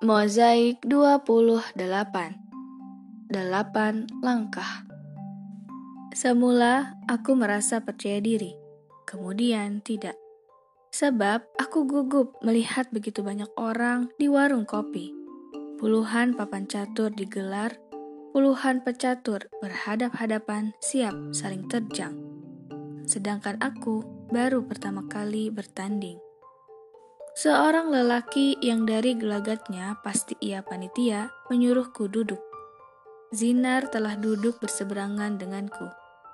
Mozaik 28 Delapan langkah Semula aku merasa percaya diri, kemudian tidak. Sebab aku gugup melihat begitu banyak orang di warung kopi. Puluhan papan catur digelar, puluhan pecatur berhadap-hadapan siap saling terjang. Sedangkan aku baru pertama kali bertanding. Seorang lelaki yang dari gelagatnya pasti ia panitia menyuruhku duduk. Zinar telah duduk berseberangan denganku.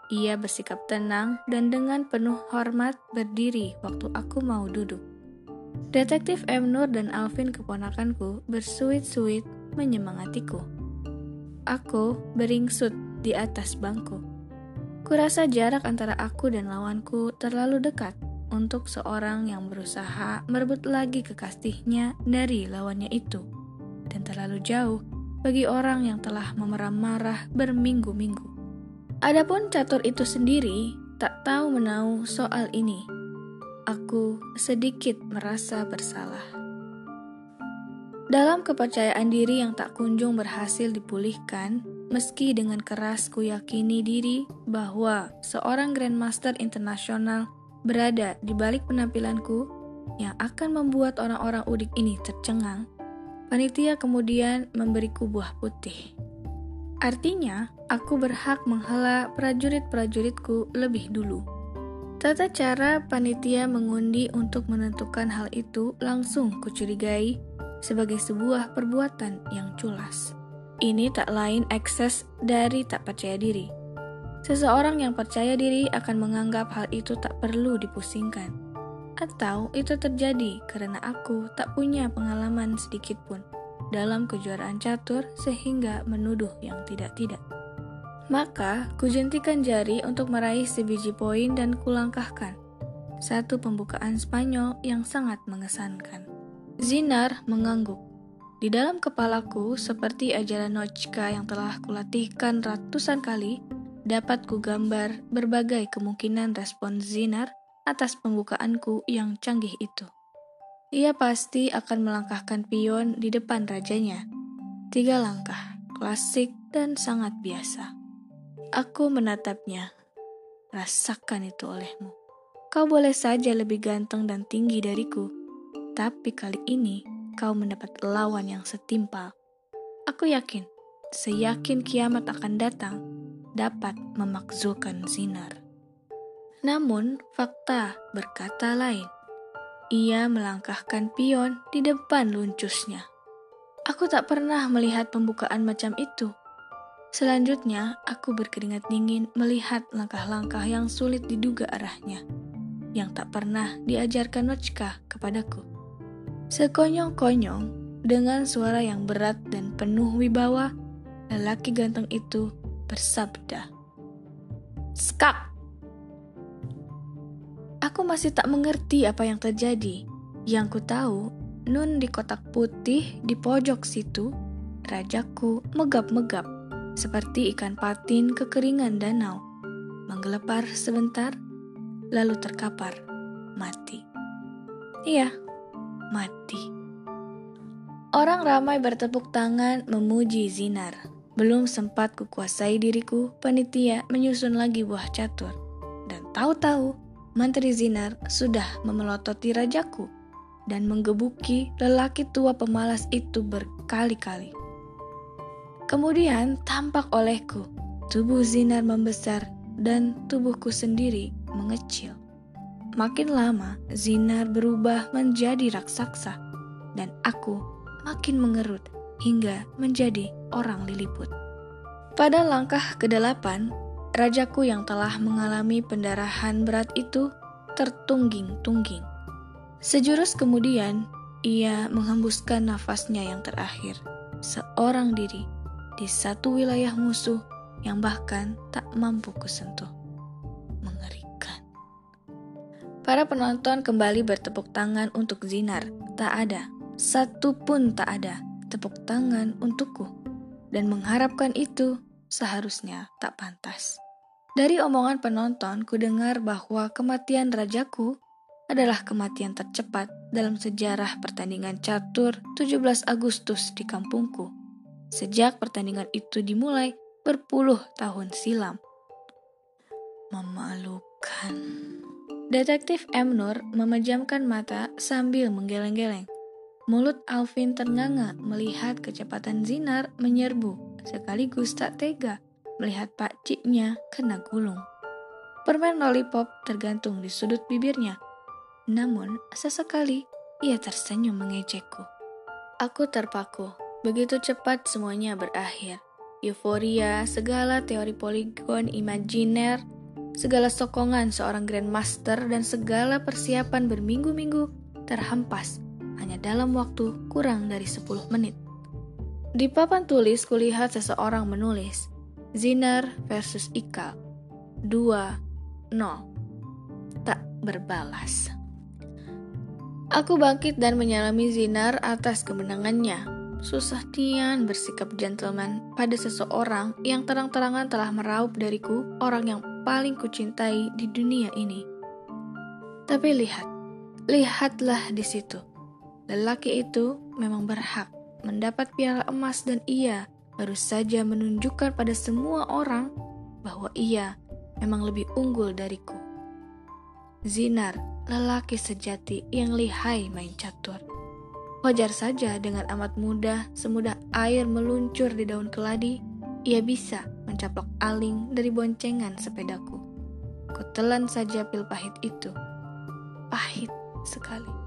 Ia bersikap tenang dan dengan penuh hormat berdiri waktu aku mau duduk. Detektif M. Nur dan Alvin keponakanku bersuit-suit menyemangatiku. Aku beringsut di atas bangku. Kurasa jarak antara aku dan lawanku terlalu dekat untuk seorang yang berusaha merebut lagi kekasihnya dari lawannya itu, dan terlalu jauh bagi orang yang telah memeram marah berminggu-minggu. Adapun catur itu sendiri tak tahu menau soal ini. Aku sedikit merasa bersalah. Dalam kepercayaan diri yang tak kunjung berhasil dipulihkan, meski dengan keras ku yakini diri bahwa seorang Grandmaster internasional berada di balik penampilanku yang akan membuat orang-orang udik ini tercengang, panitia kemudian memberiku buah putih. Artinya, aku berhak menghela prajurit-prajuritku lebih dulu. Tata cara panitia mengundi untuk menentukan hal itu langsung kucurigai sebagai sebuah perbuatan yang culas. Ini tak lain ekses dari tak percaya diri. Seseorang yang percaya diri akan menganggap hal itu tak perlu dipusingkan. Atau itu terjadi karena aku tak punya pengalaman sedikit pun dalam kejuaraan catur sehingga menuduh yang tidak-tidak. Maka, kujentikan jari untuk meraih sebiji poin dan kulangkahkan. Satu pembukaan Spanyol yang sangat mengesankan. Zinar mengangguk. Di dalam kepalaku, seperti ajaran Notchka yang telah kulatihkan ratusan kali, dapat kugambar berbagai kemungkinan respon Zinar atas pembukaanku yang canggih itu. Ia pasti akan melangkahkan pion di depan rajanya. Tiga langkah, klasik dan sangat biasa. Aku menatapnya. Rasakan itu olehmu. Kau boleh saja lebih ganteng dan tinggi dariku, tapi kali ini kau mendapat lawan yang setimpal. Aku yakin, seyakin kiamat akan datang, dapat memakzulkan Zinar. Namun, fakta berkata lain. Ia melangkahkan pion di depan luncusnya. Aku tak pernah melihat pembukaan macam itu. Selanjutnya, aku berkeringat dingin melihat langkah-langkah yang sulit diduga arahnya, yang tak pernah diajarkan Notchka kepadaku. Sekonyong-konyong, dengan suara yang berat dan penuh wibawa, lelaki ganteng itu bersabda, Skak! Aku masih tak mengerti apa yang terjadi. Yang ku tahu, Nun di kotak putih di pojok situ, rajaku megap-megap, seperti ikan patin kekeringan danau, menggelepar sebentar, lalu terkapar, mati. Iya, mati. Orang ramai bertepuk tangan memuji Zinar. Belum sempat kukuasai diriku, panitia menyusun lagi buah catur. Dan tahu-tahu, Menteri Zinar sudah memelototi rajaku dan menggebuki lelaki tua pemalas itu berkali-kali. Kemudian tampak olehku, tubuh Zinar membesar dan tubuhku sendiri mengecil. Makin lama, Zinar berubah menjadi raksasa, dan aku makin mengerut hingga menjadi orang Liliput. Pada langkah ke-8, rajaku yang telah mengalami pendarahan berat itu tertungging-tungging. Sejurus kemudian, ia menghembuskan nafasnya yang terakhir, seorang diri di satu wilayah musuh yang bahkan tak mampu kusentuh. Mengerikan. Para penonton kembali bertepuk tangan untuk Zinar. Tak ada, satu pun tak ada tepuk tangan untukku, dan mengharapkan itu seharusnya tak pantas. Dari omongan penonton, ku dengar bahwa kematian rajaku adalah kematian tercepat dalam sejarah pertandingan catur 17 Agustus di kampungku. Sejak pertandingan itu dimulai berpuluh tahun silam. Memalukan. Detektif M. Nur memejamkan mata sambil menggeleng-geleng. Mulut Alvin ternganga melihat kecepatan Zinar menyerbu, sekaligus tak tega melihat pak ciknya kena gulung. Permen lollipop tergantung di sudut bibirnya. Namun, sesekali ia tersenyum mengejekku. Aku terpaku. Begitu cepat semuanya berakhir. Euforia, segala teori poligon imajiner, segala sokongan seorang grandmaster dan segala persiapan berminggu-minggu terhempas hanya dalam waktu kurang dari 10 menit. Di papan tulis kulihat seseorang menulis, Zinar versus Ika, 2-0. Tak berbalas. Aku bangkit dan menyalami Zinar atas kemenangannya. Susah Tian bersikap gentleman pada seseorang yang terang-terangan telah meraup dariku orang yang paling kucintai di dunia ini. Tapi lihat, lihatlah di situ. Lelaki itu memang berhak mendapat piala emas dan ia baru saja menunjukkan pada semua orang bahwa ia memang lebih unggul dariku. Zinar, lelaki sejati yang lihai main catur. Wajar saja dengan amat mudah, semudah air meluncur di daun keladi, ia bisa mencaplok aling dari boncengan sepedaku. Kutelan saja pil pahit itu. Pahit sekali.